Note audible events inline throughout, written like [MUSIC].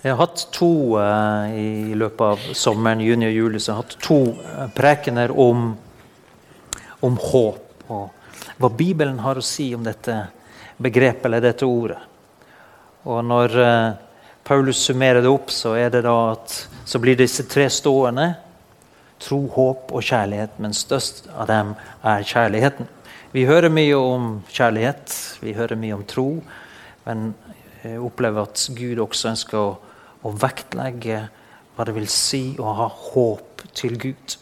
Jeg har hatt to uh, i løpet av sommeren, juni og juli, så jeg har hatt to eh, prekener om, om håp. Og hva Bibelen har å si om dette begrepet eller dette ordet. Og når uh, Paulus summerer det opp, så, det at, så blir disse tre stående. Tro, håp og kjærlighet, men størst av dem er kjærligheten. Vi hører mye om kjærlighet, vi hører mye om tro, men jeg opplever at Gud også ønsker å og vektlegge hva det vil si å ha håp til Gud.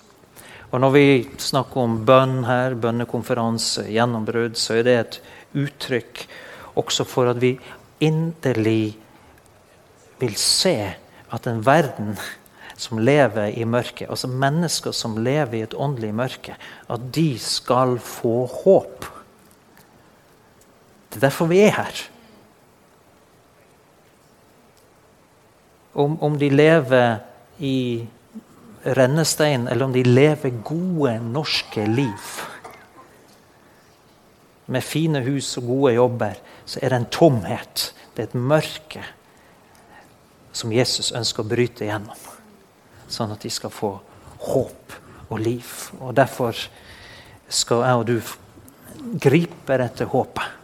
Og Når vi snakker om bønn her, bønnekonferanse, gjennombrudd, så er det et uttrykk også for at vi inderlig vil se at en verden som lever i mørket, altså mennesker som lever i et åndelig mørke, at de skal få håp. Det er derfor vi er her. Om, om de lever i rennestein, eller om de lever gode, norske liv med fine hus og gode jobber, så er det en tomhet. Det er et mørke som Jesus ønsker å bryte gjennom. Sånn at de skal få håp og liv. Og Derfor skal jeg og du gripe etter håpet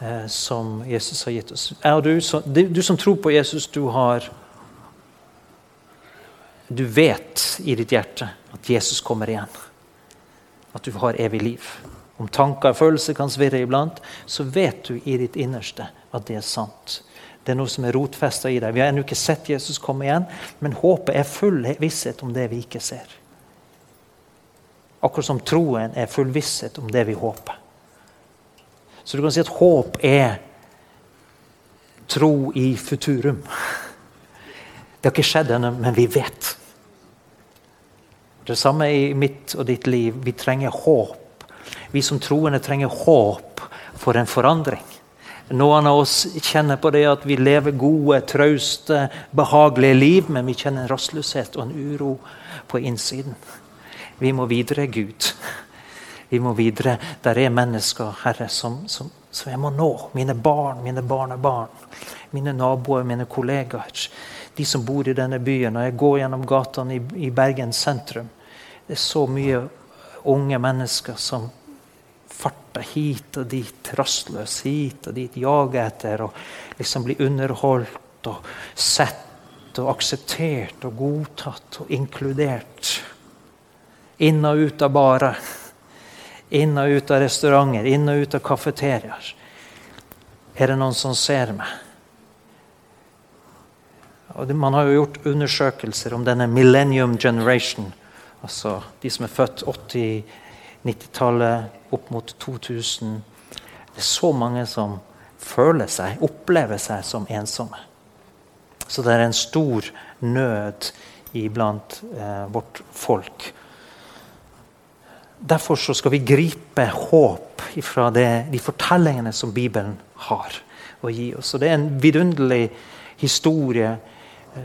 eh, som Jesus har gitt oss. Du, så, du som tror på Jesus, du har du vet i ditt hjerte at Jesus kommer igjen. At du har evig liv. Om tanker og følelser kan svirre iblant, så vet du i ditt innerste at det er sant. Det er noe som er rotfesta i deg. Vi har ennå ikke sett Jesus komme igjen, men håpet er full visshet om det vi ikke ser. Akkurat som troen er full visshet om det vi håper. Så du kan si at håp er tro i futurum. Det har ikke skjedd ennå, men vi vet. Det samme i mitt og ditt liv. Vi trenger håp. Vi som troende trenger håp for en forandring. Noen av oss kjenner på det at vi lever gode, trauste, behagelige liv, men vi kjenner en rastløshet og en uro på innsiden. Vi må videre, Gud. Vi må videre. Der er mennesker, Herre, som, som, som jeg må nå. Mine barn, mine barnebarn, mine naboer, mine kollegaer de som bor i denne byen. Når jeg går gjennom gatene i, i Bergen sentrum, det er så mye unge mennesker som farter hit og dit, rastløs hit og dit, jager etter og liksom blir underholdt og sett og akseptert og godtatt og inkludert. Inn og ut av barer, inn og ut av restauranter, inn og ut av kafeteriaer. Er det noen som ser meg? Man har jo gjort undersøkelser om denne millennium generation. Altså de som er født 80-90-tallet, opp mot 2000. Det er så mange som føler seg, opplever seg som ensomme. Så det er en stor nød iblant eh, vårt folk. Derfor skal vi gripe håp fra det, de fortellingene som Bibelen har å gi oss. Og Det er en vidunderlig historie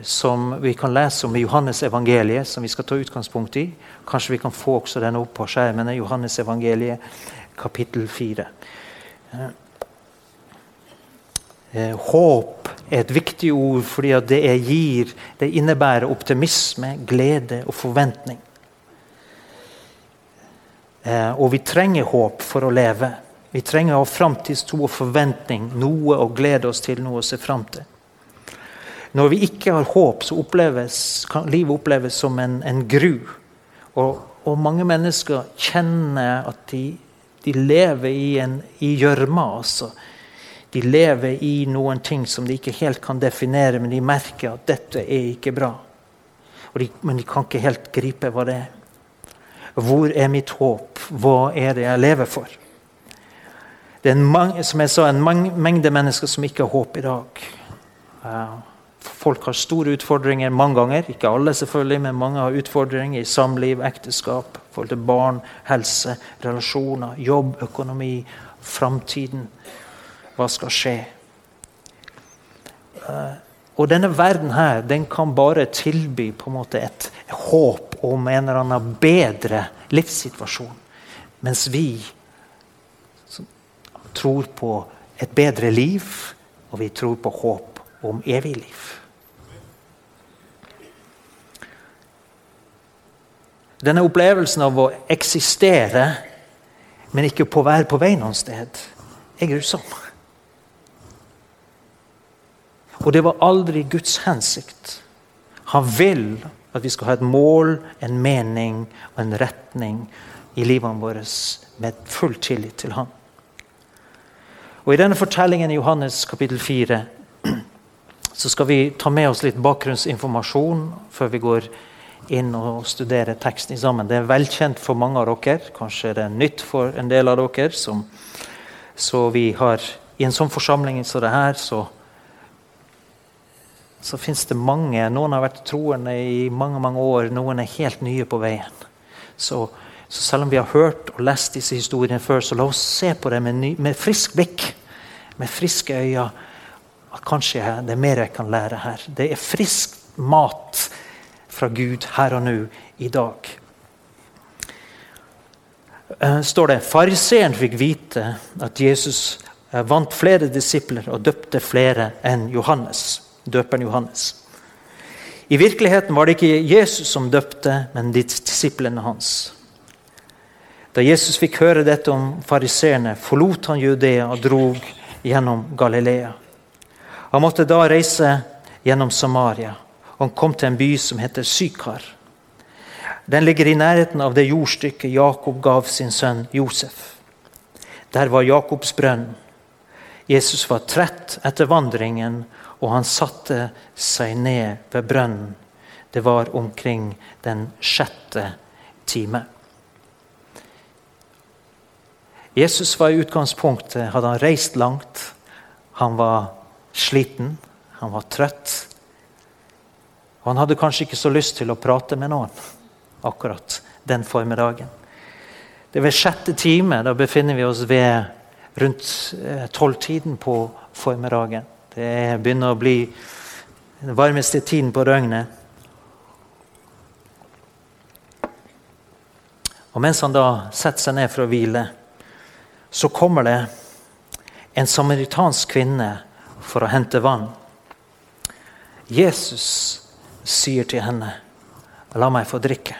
som vi kan lese om i Johannes evangeliet, som vi skal ta utgangspunkt i. Kanskje vi kan få også den opp på skjermen. Johannes evangeliet, kapittel 4. Eh, håp er et viktig ord fordi det gir, det innebærer optimisme, glede og forventning. Eh, og vi trenger håp for å leve. Vi trenger å ha framtidstro og forventning, noe å glede oss til, noe å se fram til. Når vi ikke har håp, så oppleves, kan livet oppleves som en, en gru. Og, og, mange mennesker kjenner at de, de lever i gjørma. Altså. De lever i noen ting som de ikke helt kan definere, men de merker at dette er ikke bra. De, men de kan ikke helt gripe hva det er. Hvor er mitt håp? Hva er det jeg lever for? Det er en, som jeg sa, en mengde mennesker som ikke har håp i dag. Uh, Folk har store utfordringer mange ganger. Ikke alle, selvfølgelig, men mange har utfordringer i samliv, ekteskap, forhold til barn, helse, relasjoner, jobb, økonomi, framtiden. Hva skal skje? Eh, og denne verden her, den kan bare tilby på en måte et håp om en eller annen bedre livssituasjon. Mens vi som tror på et bedre liv, og vi tror på håp om evig liv. Denne opplevelsen av å eksistere, men ikke på være på vei noen sted, er grusom. Og det var aldri Guds hensikt. Han vil at vi skal ha et mål, en mening og en retning i livene våre med full tillit til Han. Og I denne fortellingen i Johannes kapittel 4 så skal vi ta med oss litt bakgrunnsinformasjon før vi går inn og studerer teksten sammen. Det er velkjent for mange av dere. Kanskje det er nytt for en del av dere. Som, så vi har I en sånn forsamling som det her, så, så fins det mange. Noen har vært troende i mange mange år, noen er helt nye på veien. Så, så selv om vi har hørt og lest disse historiene før, så la oss se på det med, ny, med frisk blikk. Med friske øyne. At kanskje det er mer jeg kan lære her. Det er frisk mat fra Gud her og nå i dag. Uh, står det Fariseeren fikk vite at Jesus uh, vant flere disipler og døpte flere enn Johannes, døperen Johannes. I virkeligheten var det ikke Jesus som døpte, men disiplene hans. Da Jesus fikk høre dette om fariseerne, forlot han Judea og drog gjennom Galilea. Han måtte da reise gjennom Samaria og han kom til en by som heter Sykar. Den ligger i nærheten av det jordstykket Jakob gav sin sønn Josef. Der var Jakobs brønn. Jesus var trett etter vandringen, og han satte seg ned ved brønnen. Det var omkring den sjette time. Jesus var i utgangspunktet hadde han reist langt. Han var sliten, han var trøtt. Og han hadde kanskje ikke så lyst til å prate med noen akkurat den formiddagen. Det er ved sjette time. Da befinner vi oss ved rundt eh, tolvtiden på formiddagen. Det begynner å bli den varmeste tiden på døgnet. Og Mens han da setter seg ned for å hvile, så kommer det en samaritansk kvinne for å hente vann. Jesus sier til henne, 'La meg få drikke'.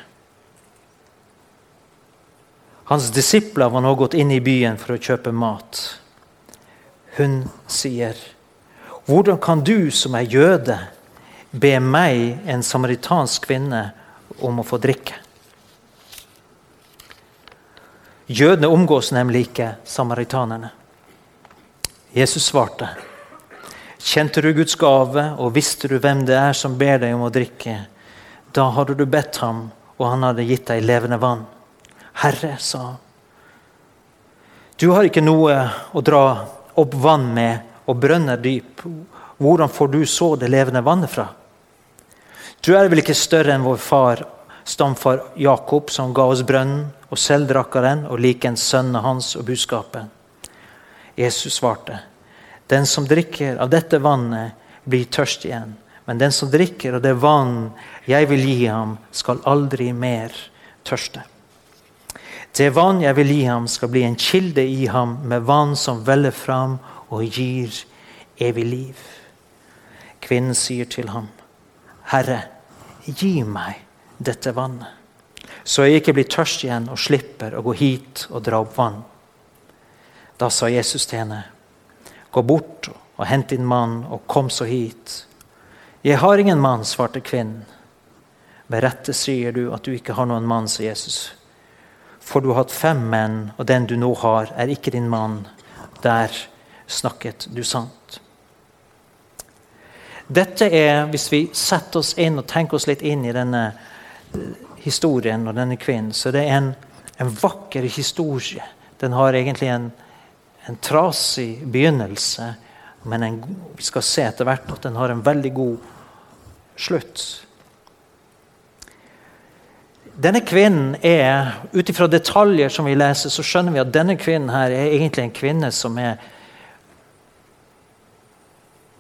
Hans disipler var nå gått inn i byen for å kjøpe mat. Hun sier, 'Hvordan kan du som er jøde, be meg, en samaritansk kvinne, om å få drikke?' Jødene omgås nemlig ikke samaritanerne. Jesus svarte, Kjente du Guds gave, og visste du hvem det er som ber deg om å drikke? Da hadde du bedt ham, og han hadde gitt deg levende vann. Herre, sa han. Du har ikke noe å dra opp vann med, og brønn er dyp. Hvordan får du så det levende vannet fra? Du er vel ikke større enn vår far, stamfar Jakob, som ga oss brønnen, og selv drakk av den, og likens sønnene hans og budskapet? Jesus svarte. Den som drikker av dette vannet, blir tørst igjen. Men den som drikker av det vann jeg vil gi ham, skal aldri mer tørste. Det vann jeg vil gi ham, skal bli en kilde i ham med vann som veller fram og gir evig liv. Kvinnen sier til ham, Herre, gi meg dette vannet, så jeg ikke blir tørst igjen og slipper å gå hit og dra opp vann. Da sa Jesus til henne, Gå bort og hent din mann, og kom så hit. Jeg har ingen mann, svarte kvinnen. Med rette sier du at du ikke har noen mann, sa Jesus. For du har hatt fem menn, og den du nå har, er ikke din mann. Der snakket du sant. Dette er, hvis vi setter oss inn og tenker oss litt inn i denne eh, historien og denne kvinnen, så det er en, en vakker historie. Den har egentlig en, en trasig begynnelse, men en, vi skal se etter hvert at den har en veldig god slutt. Denne kvinnen er, Ut ifra detaljer som vi leser, så skjønner vi at denne kvinnen her er egentlig en kvinne som er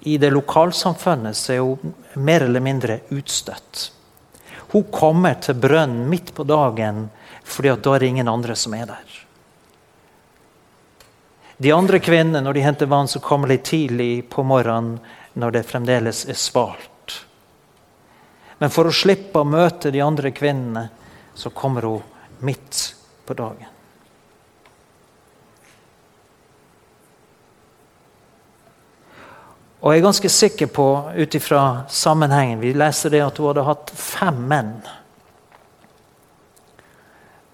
I det lokalsamfunnet så er hun mer eller mindre utstøtt. Hun kommer til brønnen midt på dagen fordi da er det ingen andre som er der. De andre kvinnene når de henter vann, så kommer litt tidlig på morgenen når det fremdeles er svalt. Men for å slippe å møte de andre kvinnene, så kommer hun midt på dagen. Og jeg er ganske sikker på, ut ifra sammenhengen Vi leser det at hun hadde hatt fem menn.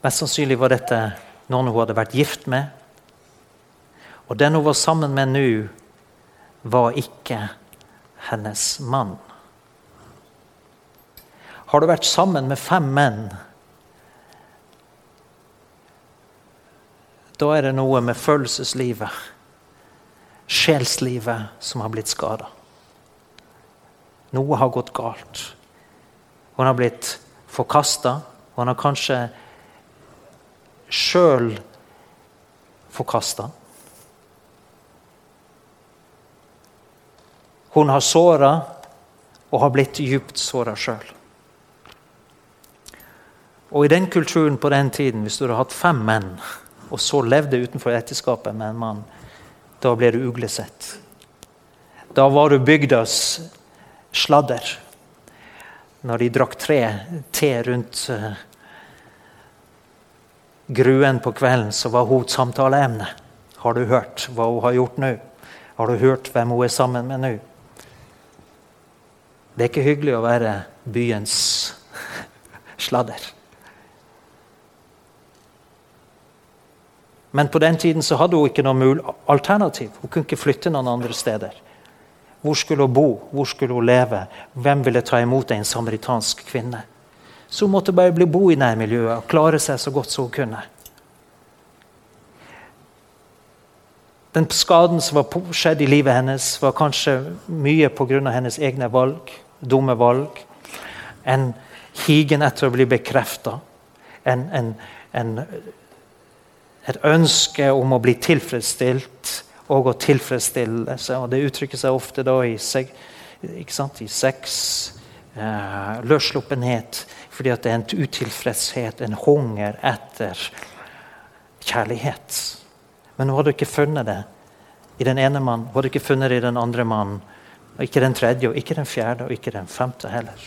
Mest sannsynlig var dette noen hun hadde vært gift med. Og den hun var sammen med nå, var ikke hennes mann. Har du vært sammen med fem menn, da er det noe med følelseslivet, sjelslivet, som har blitt skada. Noe har gått galt. Hun har blitt forkasta. Hun har kanskje sjøl forkasta. Hun har såra og har blitt djupt såra sjøl. Og i den kulturen på den tiden, hvis du hadde hatt fem menn, og så levde utenfor ekteskapet med en mann, da ble du uglesett. Da var du bygdas sladder. Når de drakk tre te rundt uh, gruen på kvelden, så var hun samtaleemne. Har du hørt hva hun har gjort nå? Har du hørt hvem hun er sammen med nå? Det er ikke hyggelig å være byens sladder. Men på den tiden så hadde hun ikke noe alternativ. Hun kunne ikke flytte noen andre steder. Hvor skulle hun bo? Hvor skulle hun leve? Hvem ville ta imot en samaritansk kvinne? Så hun måtte bare bli bo i nærmiljøet og klare seg så godt som hun kunne. Den skaden som var skjedd i livet hennes, var kanskje mye pga. hennes egne valg, dumme valg. En higen etter å bli bekrefta. En, en, en et ønske om å bli tilfredsstilt og å tilfredsstille seg. Og det uttrykker seg ofte da i, i sex, eh, løssluppenhet, fordi det er en utilfredshet, en hunger etter kjærlighet. Men hun hadde ikke funnet det i den ene mannen, hun hadde ikke funnet det i den andre mannen. Og ikke den tredje, og ikke den fjerde og ikke den femte heller.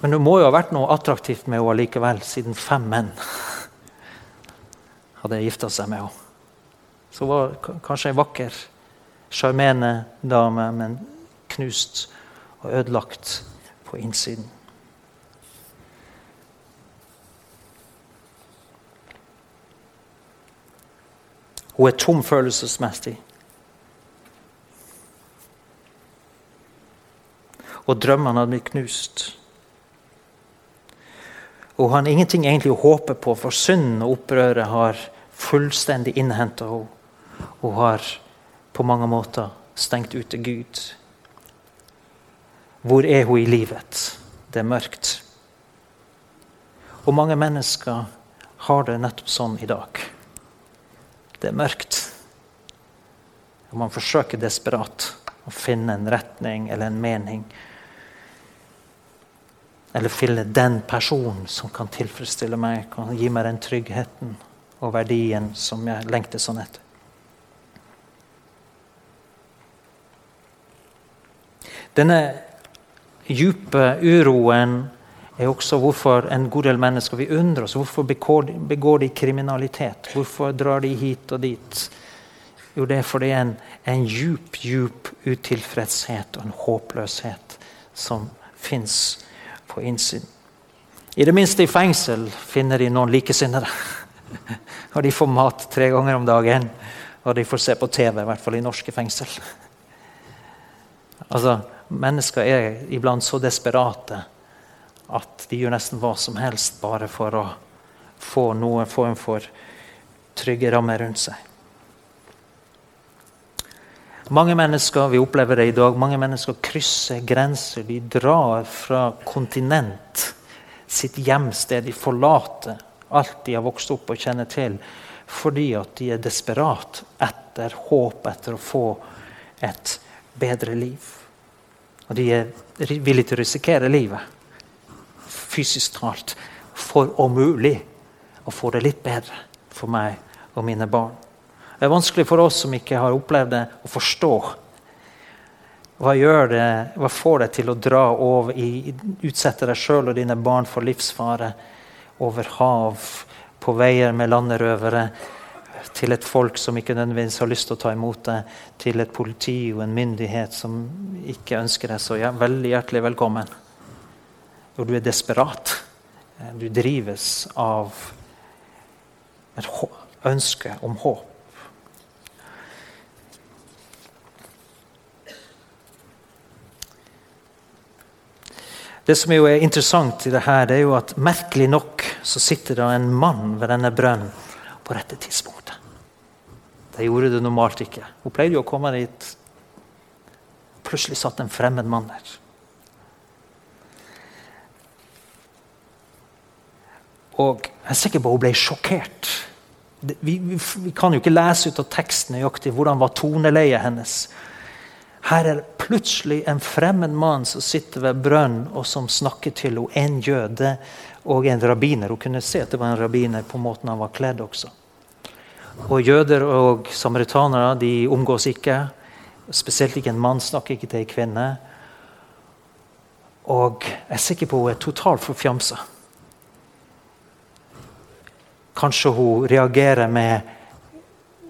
Men det må jo ha vært noe attraktivt med henne likevel, siden fem menn hadde gifta seg med henne. Så hun var kanskje ei vakker, sjarmerende dame, men knust og ødelagt på innsiden. Hun er tom følelsesmessig. Og drømmene hadde blitt knust. Og har ingenting egentlig å håpe på, for synden og opprøret har fullstendig innhenta henne. Hun har på mange måter stengt ute Gud. Hvor er hun i livet? Det er mørkt. Og mange mennesker har det nettopp sånn i dag. Det er mørkt. Og man forsøker desperat å finne en retning eller en mening eller finne den personen som kan tilfredsstille meg, kan gi meg den tryggheten og verdien som jeg lengter sånn etter. Denne dype uroen er også hvorfor en god del mennesker vi undrer oss. Hvorfor begår de kriminalitet? Hvorfor drar de hit og dit? Jo, det er fordi en, en djup, djup utilfredshet og en håpløshet som fins på innsyn. I det minste i fengsel finner de noen likesinnede. [LAUGHS] og de får mat tre ganger om dagen. Og de får se på TV, i hvert fall i norske fengsel. altså, Mennesker er iblant så desperate at de gjør nesten hva som helst bare for å få noen form for trygge rammer rundt seg. Mange mennesker vi opplever det i dag, mange mennesker krysser grenser. De drar fra kontinent, sitt hjemsted. De forlater alt de har vokst opp og kjenner til, fordi at de er desperat etter håp, etter å få et bedre liv. Og de er villige til å risikere livet, fysisk talt, for om mulig å få det litt bedre for meg og mine barn. Det er vanskelig for oss som ikke har opplevd det, å forstå. Hva, gjør det, hva får deg til å dra over i, utsette deg sjøl og dine barn for livsfare over hav, på veier med landerøvere, til et folk som ikke nødvendigvis har lyst til å ta imot deg, til et politi og en myndighet som ikke ønsker deg så ja, veldig hjertelig velkommen. Og du er desperat. Du drives av et ønske om håp. Det som er interessant i det her, det er jo at merkelig nok så sitter det en mann ved denne brønnen på rette tidspunktet. De gjorde det normalt ikke. Hun pleide jo å komme dit. Plutselig satt en fremmed mann der. Og jeg er sikker på at hun ble sjokkert. Vi, vi, vi, kan jo ikke lese ut av teksten nøyaktig hvordan var toneleiet hennes. Her er plutselig en fremmed mann som sitter ved brønnen og som snakker til henne. En jøde og en rabbiner. Hun kunne se at det var en rabbiner på måten han var kledd også. Og Jøder og samaritanere de omgås ikke. Spesielt ikke en mann snakker ikke til en kvinne. Og jeg er sikker på hun er totalt forfjamsa. Kanskje hun reagerer med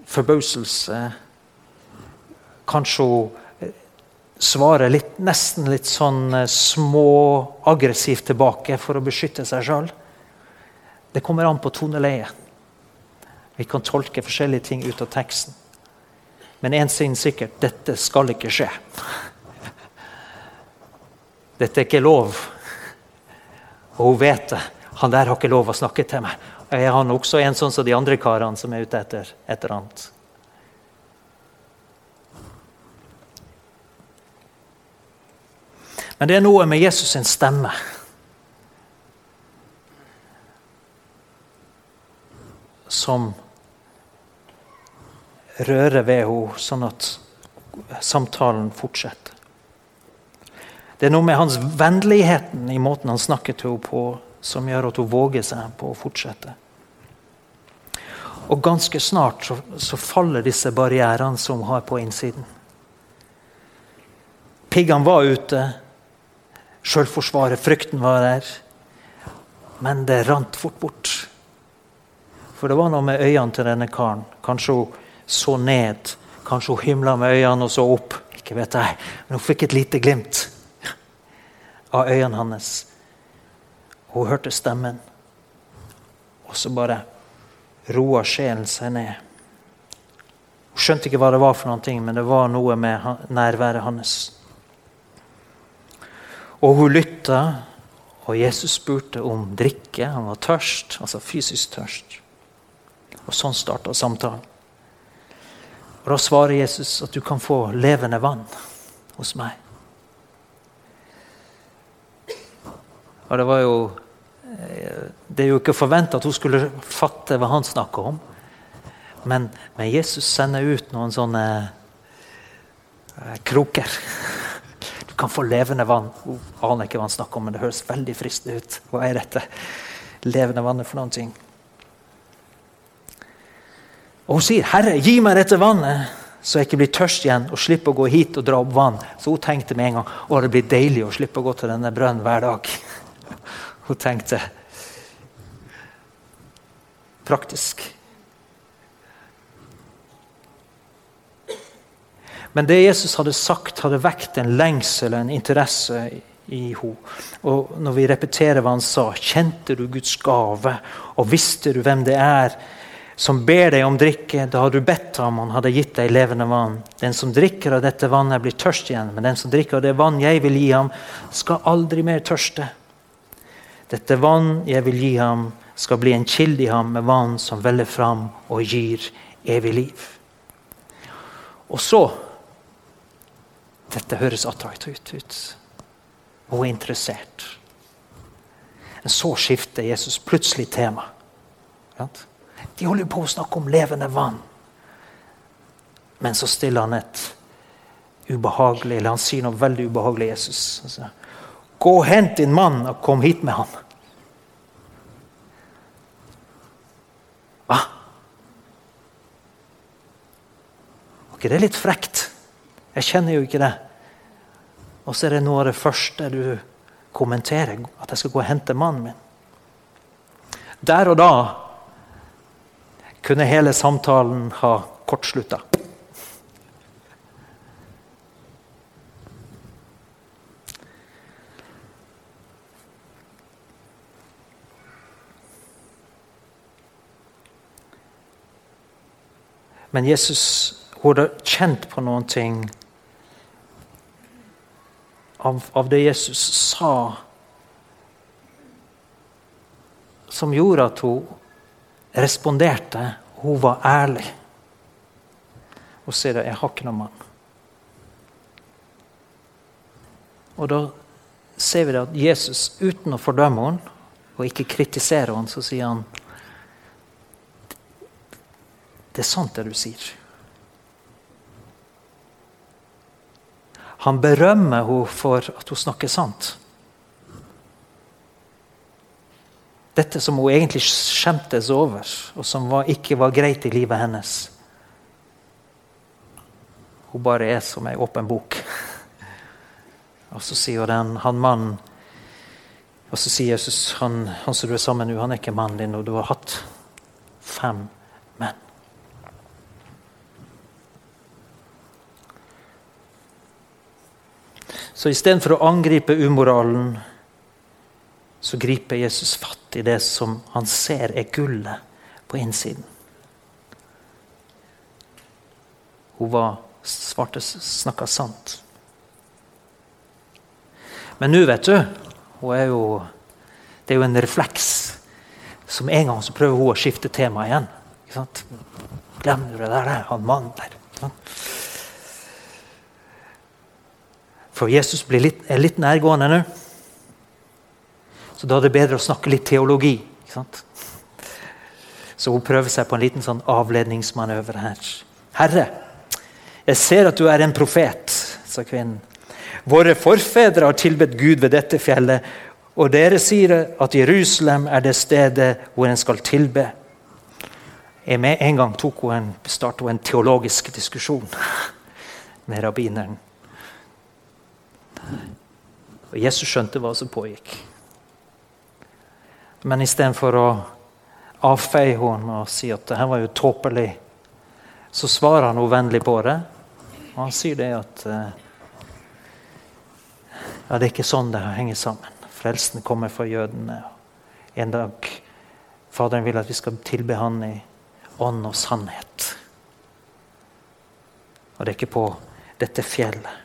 forbauselse. Kanskje hun svarer litt, nesten litt sånn eh, småaggressivt tilbake for å beskytte seg sjøl. Det kommer an på toneleiet. Vi kan tolke forskjellige ting ut av teksten. Men én ting sikkert dette skal ikke skje. Dette er ikke lov. Og hun vet det. Han der har ikke lov å snakke til meg. Er han også en sånn som de andre karene som er ute etter et eller annet? Men det er noe med Jesus sin stemme. Som rører ved henne, sånn at samtalen fortsetter. Det er noe med hans vennligheten i måten han snakker til henne på, som gjør at hun våger seg på å fortsette. Og ganske snart så, så faller disse barrierene som hun har på innsiden. Piggene var ute. Selvforsvaret, frykten var der. Men det rant fort bort. For det var noe med øynene til denne karen. Kanskje hun så ned. Kanskje hun himla med øynene og så opp. Ikke vet jeg. Men hun fikk et lite glimt av øynene hans. Hun hørte stemmen. Og så bare roa sjelen seg ned. Hun skjønte ikke hva det var for noe, men det var noe med nærværet hans. Og hun lytta, og Jesus spurte om drikke. Han var tørst, altså fysisk tørst. Og sånn starta samtalen. Og Da svarer Jesus at du kan få levende vann hos meg. Og det var jo eh, Det er jo ikke forventa at hun skulle fatte hva han snakka om. Men, men, Jesus sender ut noen sånne eh, kroker. Du kan få levende vann. Hun aner ikke hva han snakker om, men det høres veldig fristende ut. Hva er dette levende vannet for noen ting? Og hun sier, 'Herre, gi meg dette vannet, så jeg ikke blir tørst igjen og slipper å gå hit og dra opp vann.' Så hun tenkte med en gang å det blir deilig å slippe å gå til denne brønnen hver dag. [LAUGHS] Hun tenkte praktisk. Men det Jesus hadde sagt, hadde vekt en lengsel en interesse i henne. Og når vi repeterer hva han sa, kjente du Guds gave, og visste du hvem det er som ber deg om drikke, da har du bedt ham, han hadde gitt deg levende vann. Den som drikker av dette vannet, blir tørst igjen, men den som drikker av det vann jeg vil gi ham, skal aldri mer tørste. Dette vann jeg vil gi ham, skal bli en kilde i ham med vann som veller fram og gir evig liv. Og så Dette høres attraktivt ut. Hun er interessert. Men så skifter Jesus plutselig tema. De holder på å snakke om levende vann. Men så stiller han et ubehagelig, eller han sier noe veldig ubehagelig, Jesus. Gå og hent din mann og kom hit med han. Hva? ikke det litt frekt? Jeg kjenner jo ikke det. Og så er det noe av det første du kommenterer, at jeg skal gå og hente mannen min. Der og da kunne hele samtalen ha kortslutta. Men Jesus hun hadde kjent på noen ting av, av, det Jesus sa, som gjorde at hun responderte. Hun var ærlig. Og sier at 'jeg har ikke noen mann'. Og da ser vi at Jesus, uten å fordømme henne og ikke kritisere henne, så sier han det er sant, det du sier. Han berømmer henne for at hun snakker sant. Dette som hun egentlig skjemtes over, og som var, ikke var greit i livet hennes. Hun bare er som ei åpen bok. [LAUGHS] Og så sier den, han mannen Og så sier Jesus han, han som du er sammen med, han er ikke mannen din, og du har hatt fem menn. Så istedenfor å angripe umoralen, så griper Jesus fatt i det som han ser er gullet på innsiden. Hun var svarte, snakka sant. Men nå, vet du hun er jo, Det er jo en refleks. Som en gang så prøver hun å skifte tema igjen. Ikke sant? Du det der? Han mannen der. For Jesus litt, er litt nærgående nå. Så da er det bedre å snakke litt teologi. ikke sant? Så hun prøver seg på en liten sånn avledningsmanøver her. Herre, jeg ser at du er en profet, sa kvinnen. Våre forfedre har tilbedt Gud ved dette fjellet, og dere sier at Jerusalem er det stedet hvor en skal tilbe. Med en gang tok hun en, startet hun en teologisk diskusjon med rabbineren. Og Jesus skjønte hva som pågikk. Men istedenfor å avfeie henne og si at det her var jo tåpelig, så svarer han henne vennlig på det. Og han sier det at eh, ja, det er ikke sånn det henger sammen. Frelsen kommer fra jødene. En dag Faderen vil at vi skal tilbe Han i ånd og sannhet. Og det er ikke på dette fjellet.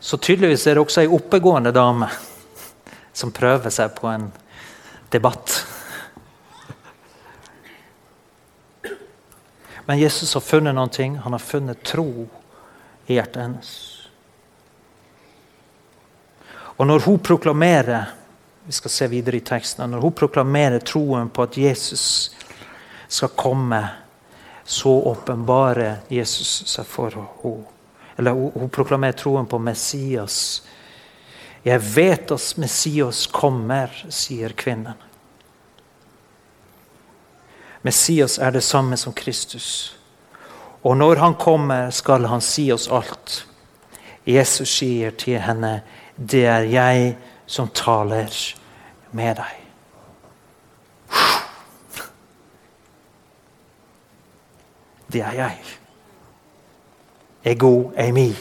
Så tydeligvis er det også ei oppegående dame som prøver seg på en debatt. Men Jesus har funnet ting. Han har funnet tro i hjertet hennes. Og når hun proklamerer vi skal se videre i teksten, når hun proklamerer troen på at Jesus skal komme, så åpenbarer Jesus seg for henne. Eller hun, proklamerer troen på Messias. Jeg vet at Messias kommer, sier kvinnen. Messias er det samme som Kristus. Og når han kommer, skal han si oss alt. Jesus sier til henne, 'Det er jeg som taler med deg'. Det er jeg ego eimi.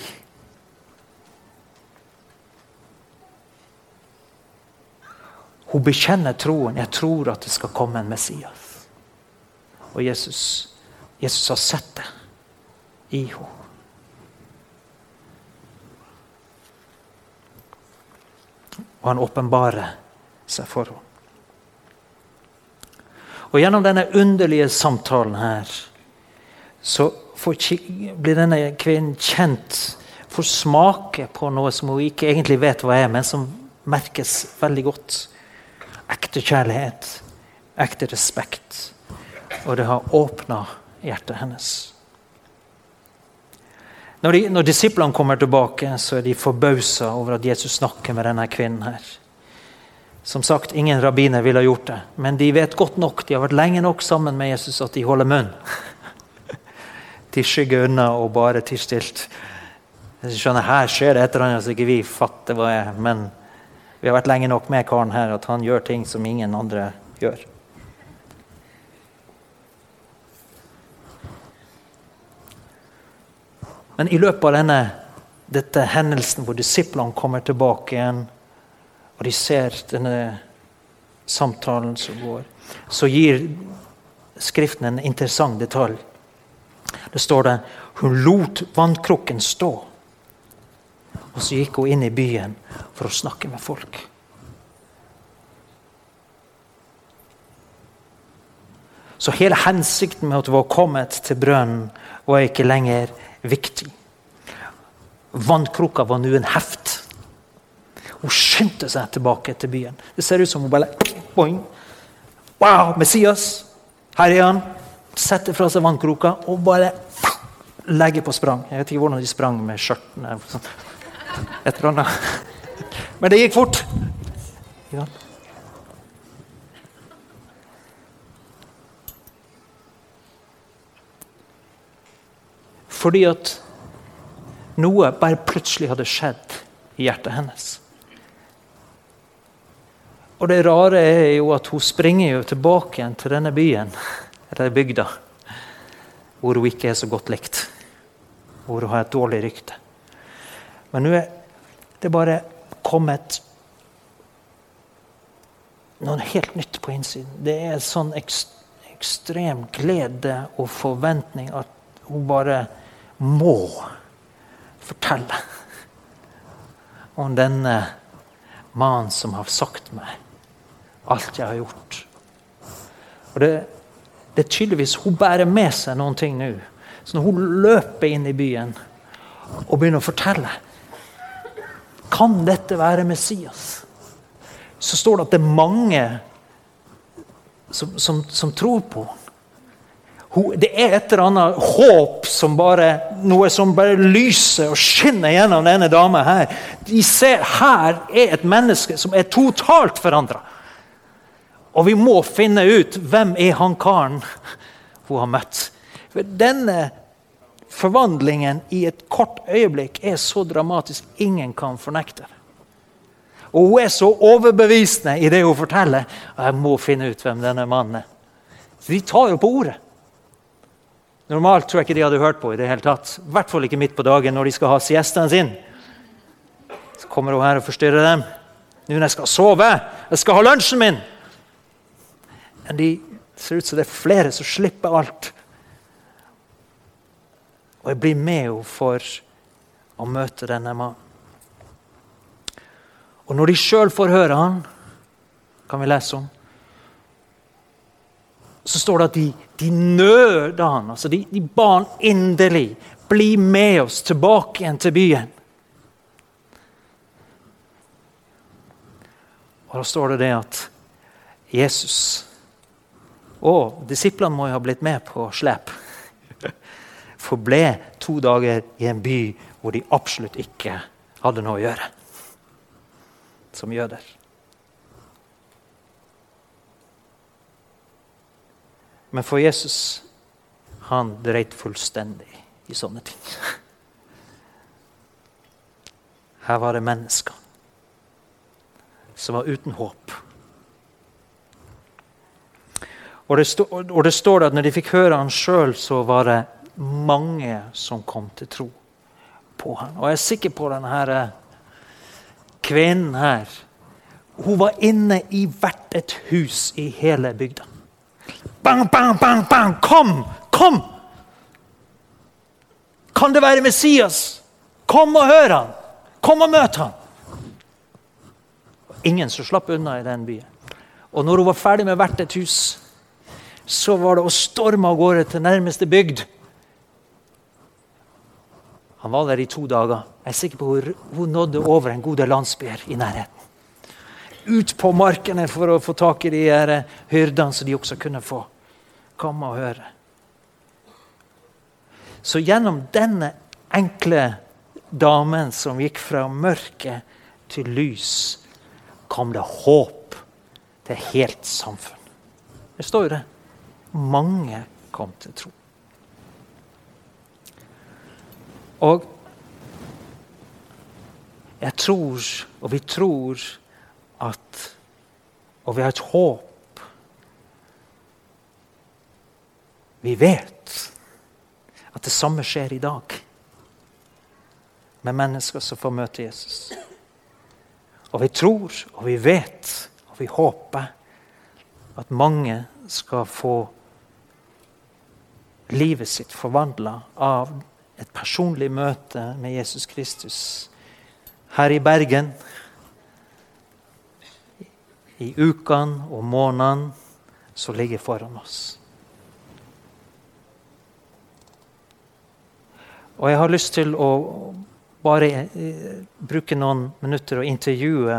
Hun bekjenner troen. 'Jeg tror at det skal komme en Messias'. Og Jesus, Jesus har sett det i henne. Og han åpenbarer seg for henne. Og Gjennom denne underlige samtalen her så blir denne kvinnen kjent, får smake på noe som hun ikke egentlig vet hva er, men som merkes veldig godt. Ekte kjærlighet, ekte respekt. Og det har åpna hjertet hennes. Når, de, når disiplene kommer tilbake, så er de forbausa over at Jesus snakker med denne kvinnen. her. Som sagt, Ingen rabbiner ville ha gjort det, men de vet godt nok, de har vært lenge nok sammen med Jesus at de holder munn. De skygge unna og bare tier stilt. Skjønner, Her skjer det et eller annet som ikke vi fatter hva er, men vi har vært lenge nok med karen her at han gjør ting som ingen andre gjør. Men i løpet av denne dette hendelsen hvor disiplene kommer tilbake igjen, og de ser denne samtalen som går, så gir Skriften en interessant detalj. Det står det hun lot vannkrukken stå. Og så gikk hun inn i byen for å snakke med folk. Så hele hensikten med at hun var kommet til brønnen, var ikke lenger viktig. Vannkrukka var nå en heft. Hun skyndte seg tilbake til byen. Det ser ut som hun bare boing. Wow, Messias! Her er han. Setter fra seg vannkroka og bare legger på sprang. Jeg vet ikke hvordan de sprang med skjørtene. Et eller annet. Men det gikk fort. Ja. Fordi at noe bare plutselig hadde skjedd i hjertet hennes. Og det rare er jo at hun springer jo tilbake igjen til denne byen, eller bygda, hvor hun ikke er så godt likt. Hvor hun har et dårlig rykte. Men nå er det bare kommet noe helt nytt på innsiden. Det er sånn ekstrem glede og forventning at hun bare må fortelle om denne mannen som har sagt meg alt jeg har gjort. Og det, det er tydeligvis Hun bærer med seg noen ting nå. Så når hun løper inn i byen og begynner å fortelle Kan dette være Messias? Så står det at det er mange som, som, som tror på ham det er et eller annet håp som bare noe som bare lyser og skinner gjennom denne dama her. De ser her er et menneske som er totalt forandra. Og vi må finne ut hvem er han karen [LAUGHS] hun har møtt. For denne forvandlingen i et kort øyeblikk er så dramatisk ingen kan fornekte. Og hun er så overbevisende i det hun forteller. Og jeg må finne ut hvem denne mannen er. De tar jo på ordet. Normalt tror jeg ikke de hadde hørt på i det hele tatt. I hvert fall ikke midt på dagen når de skal ha siestene sin. Så kommer hun her og forstyrrer dem. Nå når jeg skal sove, jeg skal ha lunsjen min! Men de ser ut som det er flere som slipper alt. Og jeg blir med henne for å møte denne mannen. Og når de sjøl får høre han, kan vi lese om, så står det at de, de nøda han. altså De, de ba han inderlig bli med oss tilbake igjen til byen. Og Da står det det at Jesus og disiplene må jo ha blitt med på slep. Forble to dager i en by hvor de absolutt ikke hadde noe å gjøre som jøder. Men for Jesus han dreit fullstendig i sånne ting. Her var det mennesker som var uten håp. Og det, stå, og det står at når de fikk høre han sjøl, så var det mange som kom til tro på han. Og jeg er sikker på denne kvinnen her Hun var inne i hvert et hus i hele bygda. Bang, bang, bang, bang! Kom! Kom! Kan det være Messias? Kom og hør han! Kom og møt han! Ingen som slapp unna i den byen. Og når hun var ferdig med hvert et hus, så var det å storme av gårde til nærmeste bygd. Han var der i to dager. Jeg er sikker på Hun, hun nådde over en god del landsbyer i nærheten ut på markene for å få tak i de hyrdene, så de også kunne få komme og høre. Så gjennom denne enkle damen som gikk fra mørke til lys, kom det håp til helt samfunn. Det står jo det. Mange kom til tro. Og jeg tror, og vi tror, at Og vi har et håp. Vi vet at det samme skjer i dag med mennesker som får møte Jesus. Og vi tror, og vi vet, og vi håper at mange skal få livet sitt forvandla av et personlig møte med Jesus Kristus. Her i Bergen, i ukene og månedene som ligger foran oss. Og jeg har lyst til å bare eh, bruke noen minutter og intervjue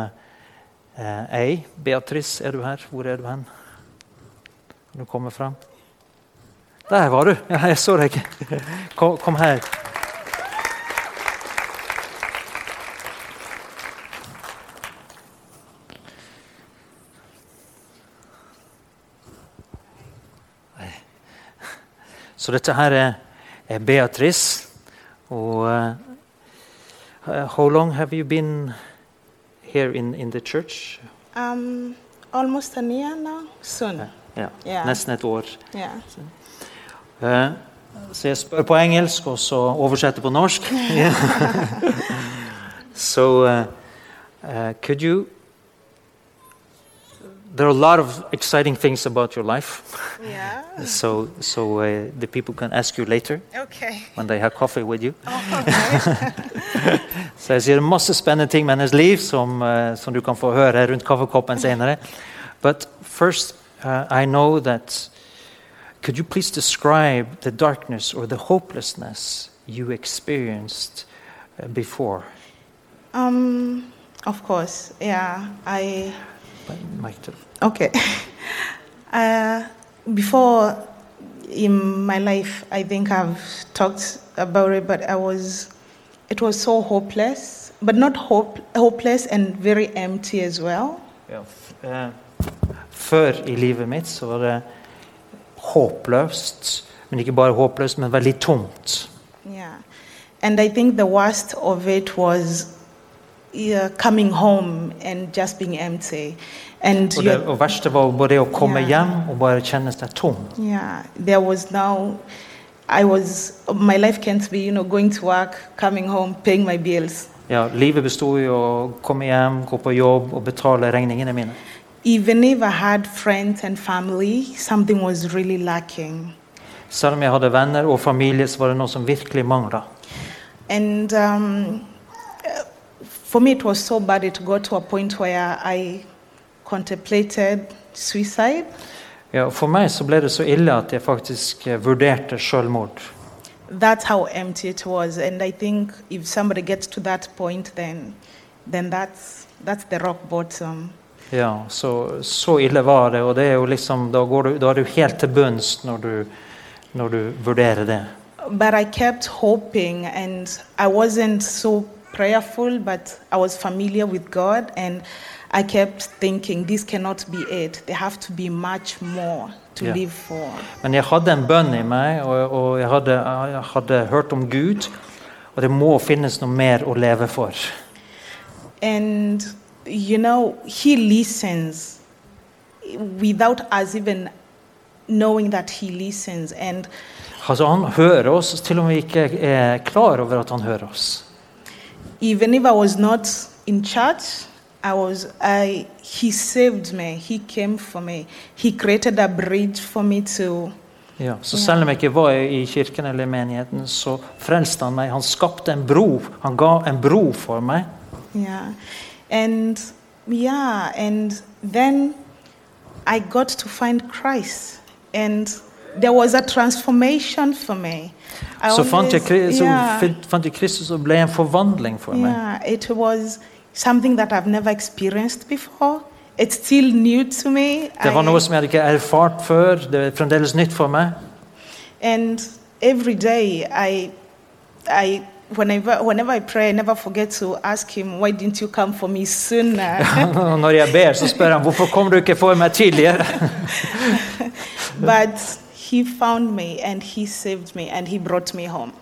eh, ei. Beatrice, er du her? Hvor er du hen? Du komme fram? Der var du! Ja, jeg så deg. Kom, kom her. Så dette her er, Beatrice. Og uh, how long have you been here in, in the church? Um, almost a year now, soon. Ja, Yeah. Nesten et år. Yeah. Eh, så jeg spør på engelsk, og så oversetter på norsk. so, uh, uh, could you? There are a lot of exciting things about your life, Yeah. so so uh, the people can ask you later Okay. when they have coffee with you. okay. [LAUGHS] Så jeg sier masse spennende ting med hennes liv som, eh, som du kan få høre rundt kaffekoppen senere. But first, uh, I know that Could you please describe the darkness or the hopelessness you experienced uh, before? um, of course. Yeah. I. Okay. [LAUGHS] uh, before in my life, I think I've talked about it, but I was. It was so hopeless, but not hope, hopeless and very empty as well. Ja, f- eh, Før i livet mitt så var det håpløst. Men ikke bare håpløst, men veldig tomt. Yeah. And I think the worst of it was yeah, coming home and just being empty. And Og det og verste var både å komme yeah. hjem og bare kjenne seg tom. yeah, there was now, I was, my life can't be, you know, going to work, coming home, paying my bills. Ja, livet bestod i å komme hjem, gå på jobb og betale regningene mine. Even if I had friends and family, something was really lacking. Selv om jeg hadde venner og familie, så var det noe som virkelig mangla. And um, for me, it was so bad. It got to a point where I contemplated suicide. Ja, for meg så ble det så ille at jeg faktisk eh, vurderte selvmord. That's how empty it was. And I think if somebody gets to that point, then, then that's, that's the rock bottom. Ja, så, så ille var det, og det er jo liksom, da, går du, da er du helt til bunns når du, når du vurderer det. But I kept hoping, and I wasn't so prayerful, but I was familiar with God, and I kept thinking, this cannot be it. There have to be much more to Yeah. live for. Men jeg hadde en bønn i meg, og, og jeg, hadde, jeg hadde hørt om Gud. Og det må finnes noe mer å leve for. And, you know, He listens without us even knowing that He listens. And Altså Han hører oss, til og med ikke er klar over at han hører oss. even if I was not in church, I was, I, He saved me. He came for me. He created a bridge for me to. Ja, så selv om jeg ikke var i kirken eller menigheten, så frelste han meg. Han skapte en bro. Han ga en bro for meg. Yeah. And yeah, and then I got to find Christ. And there was a transformation for me. I Så fant jeg, så yeah, fant jeg Kristus og ble en forvandling for meg. yeah, it was something that I've never experienced before. It's still new to me. Det var noe som jeg hadde ikke erfart før. Det er fremdeles nytt for meg. and every day I, I whenever, whenever I pray, I never forget to ask him, Why didn't you come for me sooner? [LAUGHS] Når jeg ber, så spør han hvorfor kom du ikke for meg tidligere. [LAUGHS] but he found me and he saved me and he brought me home.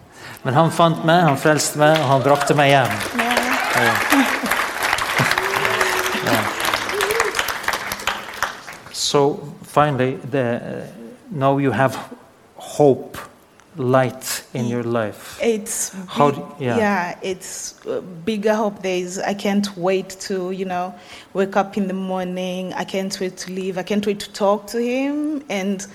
Men han fant meg, han frelste meg, og han brakte meg hjem. Yeah. So finally, the, uh, now you have hope, light in your life. It's How big- d- yeah. it's uh, bigger hope days. I can't wait to you know wake up in the morning. I can't wait to leave. I can't wait to talk to him and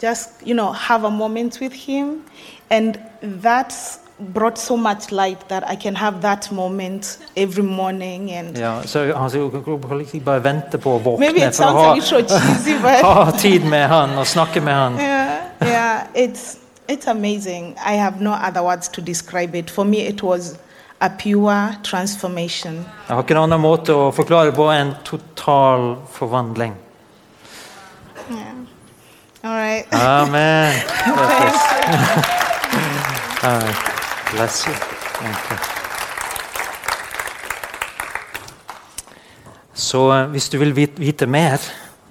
just you know have a moment with him. And that's brought so much light that I can have that moment every morning. And Ja, så han kan ikke bare vente på å maybe våkne it for å sounds a ha, little cheesy, but [LAUGHS] ha tid med han og snakke med han. [LAUGHS] yeah, yeah, it's it's amazing. I have no other words to describe it. For me, it was a pure transformation. Jeg har ikke en annen måte å forklare på enn total forvandling. Yeah. All right. Amen. [LAUGHS] [LAUGHS] Bless you. Thank you. Så eh, hvis du vil vite mer,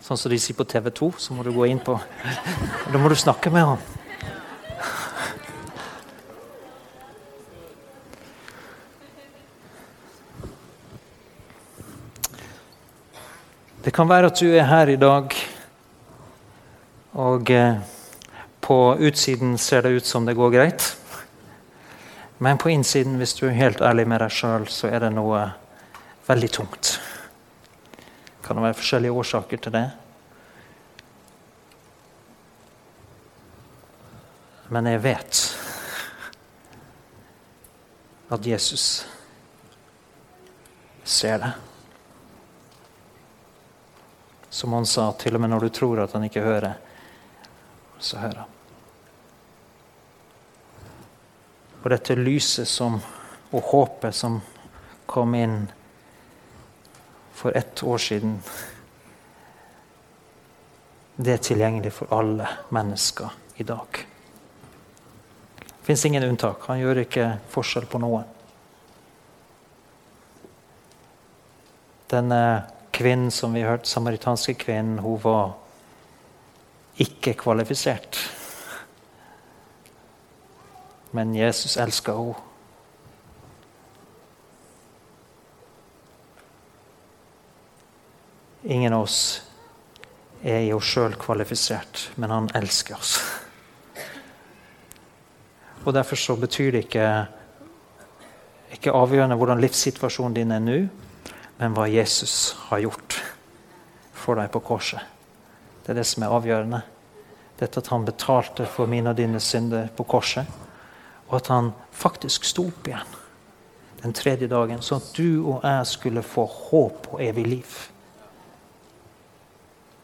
sånn som de sier på TV 2, så må du gå inn på [LAUGHS] Da må du snakke med ham. Det kan være at du er her i dag, og eh, på utsiden ser det ut som det går greit. Men på innsiden, hvis du er helt ærlig med deg sjøl, så er det noe veldig tungt. Kan det være forskjellige årsaker til det? Men jeg vet at Jesus ser det. Som han sa, til og med når du tror at han ikke hører, så hører han. Og dette lyset som, og håpet som kom inn for ett år siden, det er tilgjengelig for alle mennesker i dag. Det fins ingen unntak. Han gjør ikke forskjell på noen. Denne kvinnen som vi hørte, samaritanske kvinnen, hun var ikke kvalifisert. Men Jesus elska henne. Ingen av oss er i oss sjøl kvalifisert, men han elsker oss. Og Derfor så betyr det ikke, ikke avgjørende hvordan livssituasjonen din er nå, men hva Jesus har gjort for deg på korset. Det er det som er avgjørende. Dette at han betalte for mine og dine synder på korset, og at han faktisk sto opp igjen den tredje dagen, sånn at du og jeg skulle få håp og evig liv.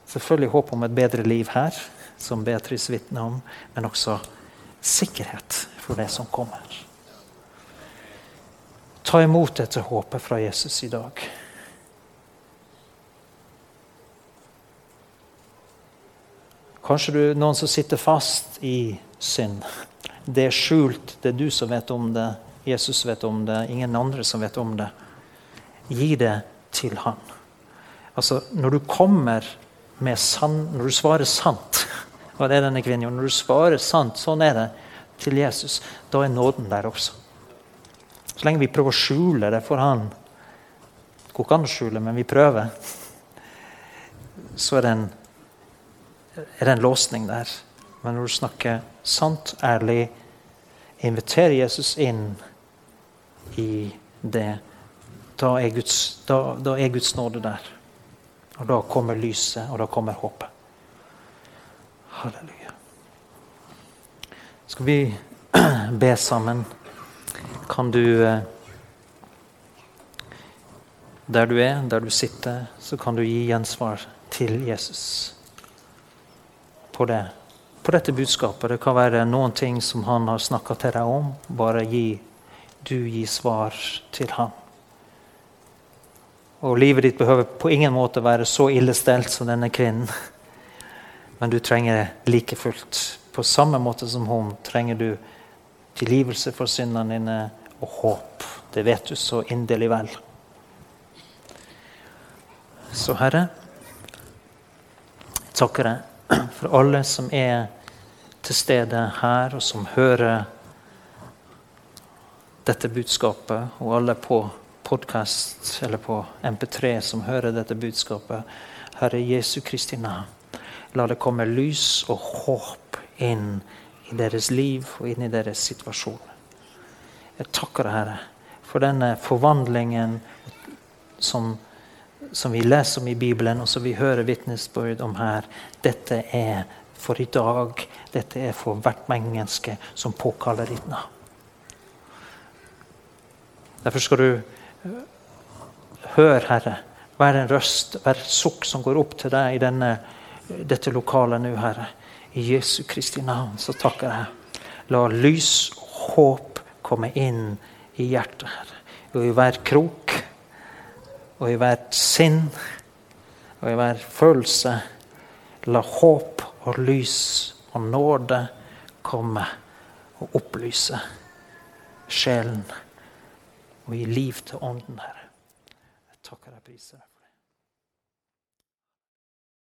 Selvfølgelig håp om et bedre liv her, som Beatrice vitner om, men også sikkerhet for det som kommer. Ta imot dette håpet fra Jesus i dag. Kanskje du noen som sitter fast i synd. Det er skjult. Det er du som vet om det. Jesus vet om det. Ingen andre som vet om det. Gi det til han. Altså, når du kommer med sann Når du svarer sant [LAUGHS] Og det er denne kvinnen. Når du svarer sant, sånn er det, til Jesus, da er nåden der også. Så lenge vi prøver å skjule det for han Det går ikke an å skjule, men vi prøver. [LAUGHS] Så er det en er det en låsning der. Men når du snakker sant, ærlig, inviterer Jesus inn i det, da er Guds, da, da er Guds nåde der. Og da kommer lyset, og da kommer håpet. Halleluja. Skal vi [CLEARS THROAT] be sammen? Kan du eh, Der du er, der du sitter, så kan du gi gjensvar til Jesus på, det, på dette budskapet. Det kan være noen ting som han har snakka til deg om. Bare gi, du gi svar til han. Og livet ditt behøver på ingen måte være så ille stelt som denne kvinnen. Men du trenger like fullt. På samme måte som hun trenger du tilgivelse for syndene dine, og håp. Det vet du så inderlig vel. Så Herre, jeg takker deg for alle som er til stede her, og som hører dette budskapet, og alle på podkast eller på MP3 som hører dette budskapet. Herre Jesu Kristi navn, la det komme lys og håp inn i deres liv og inn i deres situasjon. Jeg takker Herre, for denne forvandlingen som, som vi leser om i Bibelen, og som vi hører vitnesbyrd om her. Dette er for i dag. Dette er for hvert menneske som påkaller ditt navn. Derfor skal du høre, Herre, være en røst, et sukk som går opp til deg i denne, dette lokalet nå, Herre. I Jesu Kristi navn så takker jeg. La lys og håp komme inn i hjertet, Herre. Og i hver krok, og i hvert sinn, og i hver følelse. La håp og lys og nåde komme og opplyse sjelen og gi liv til ånden, Herre.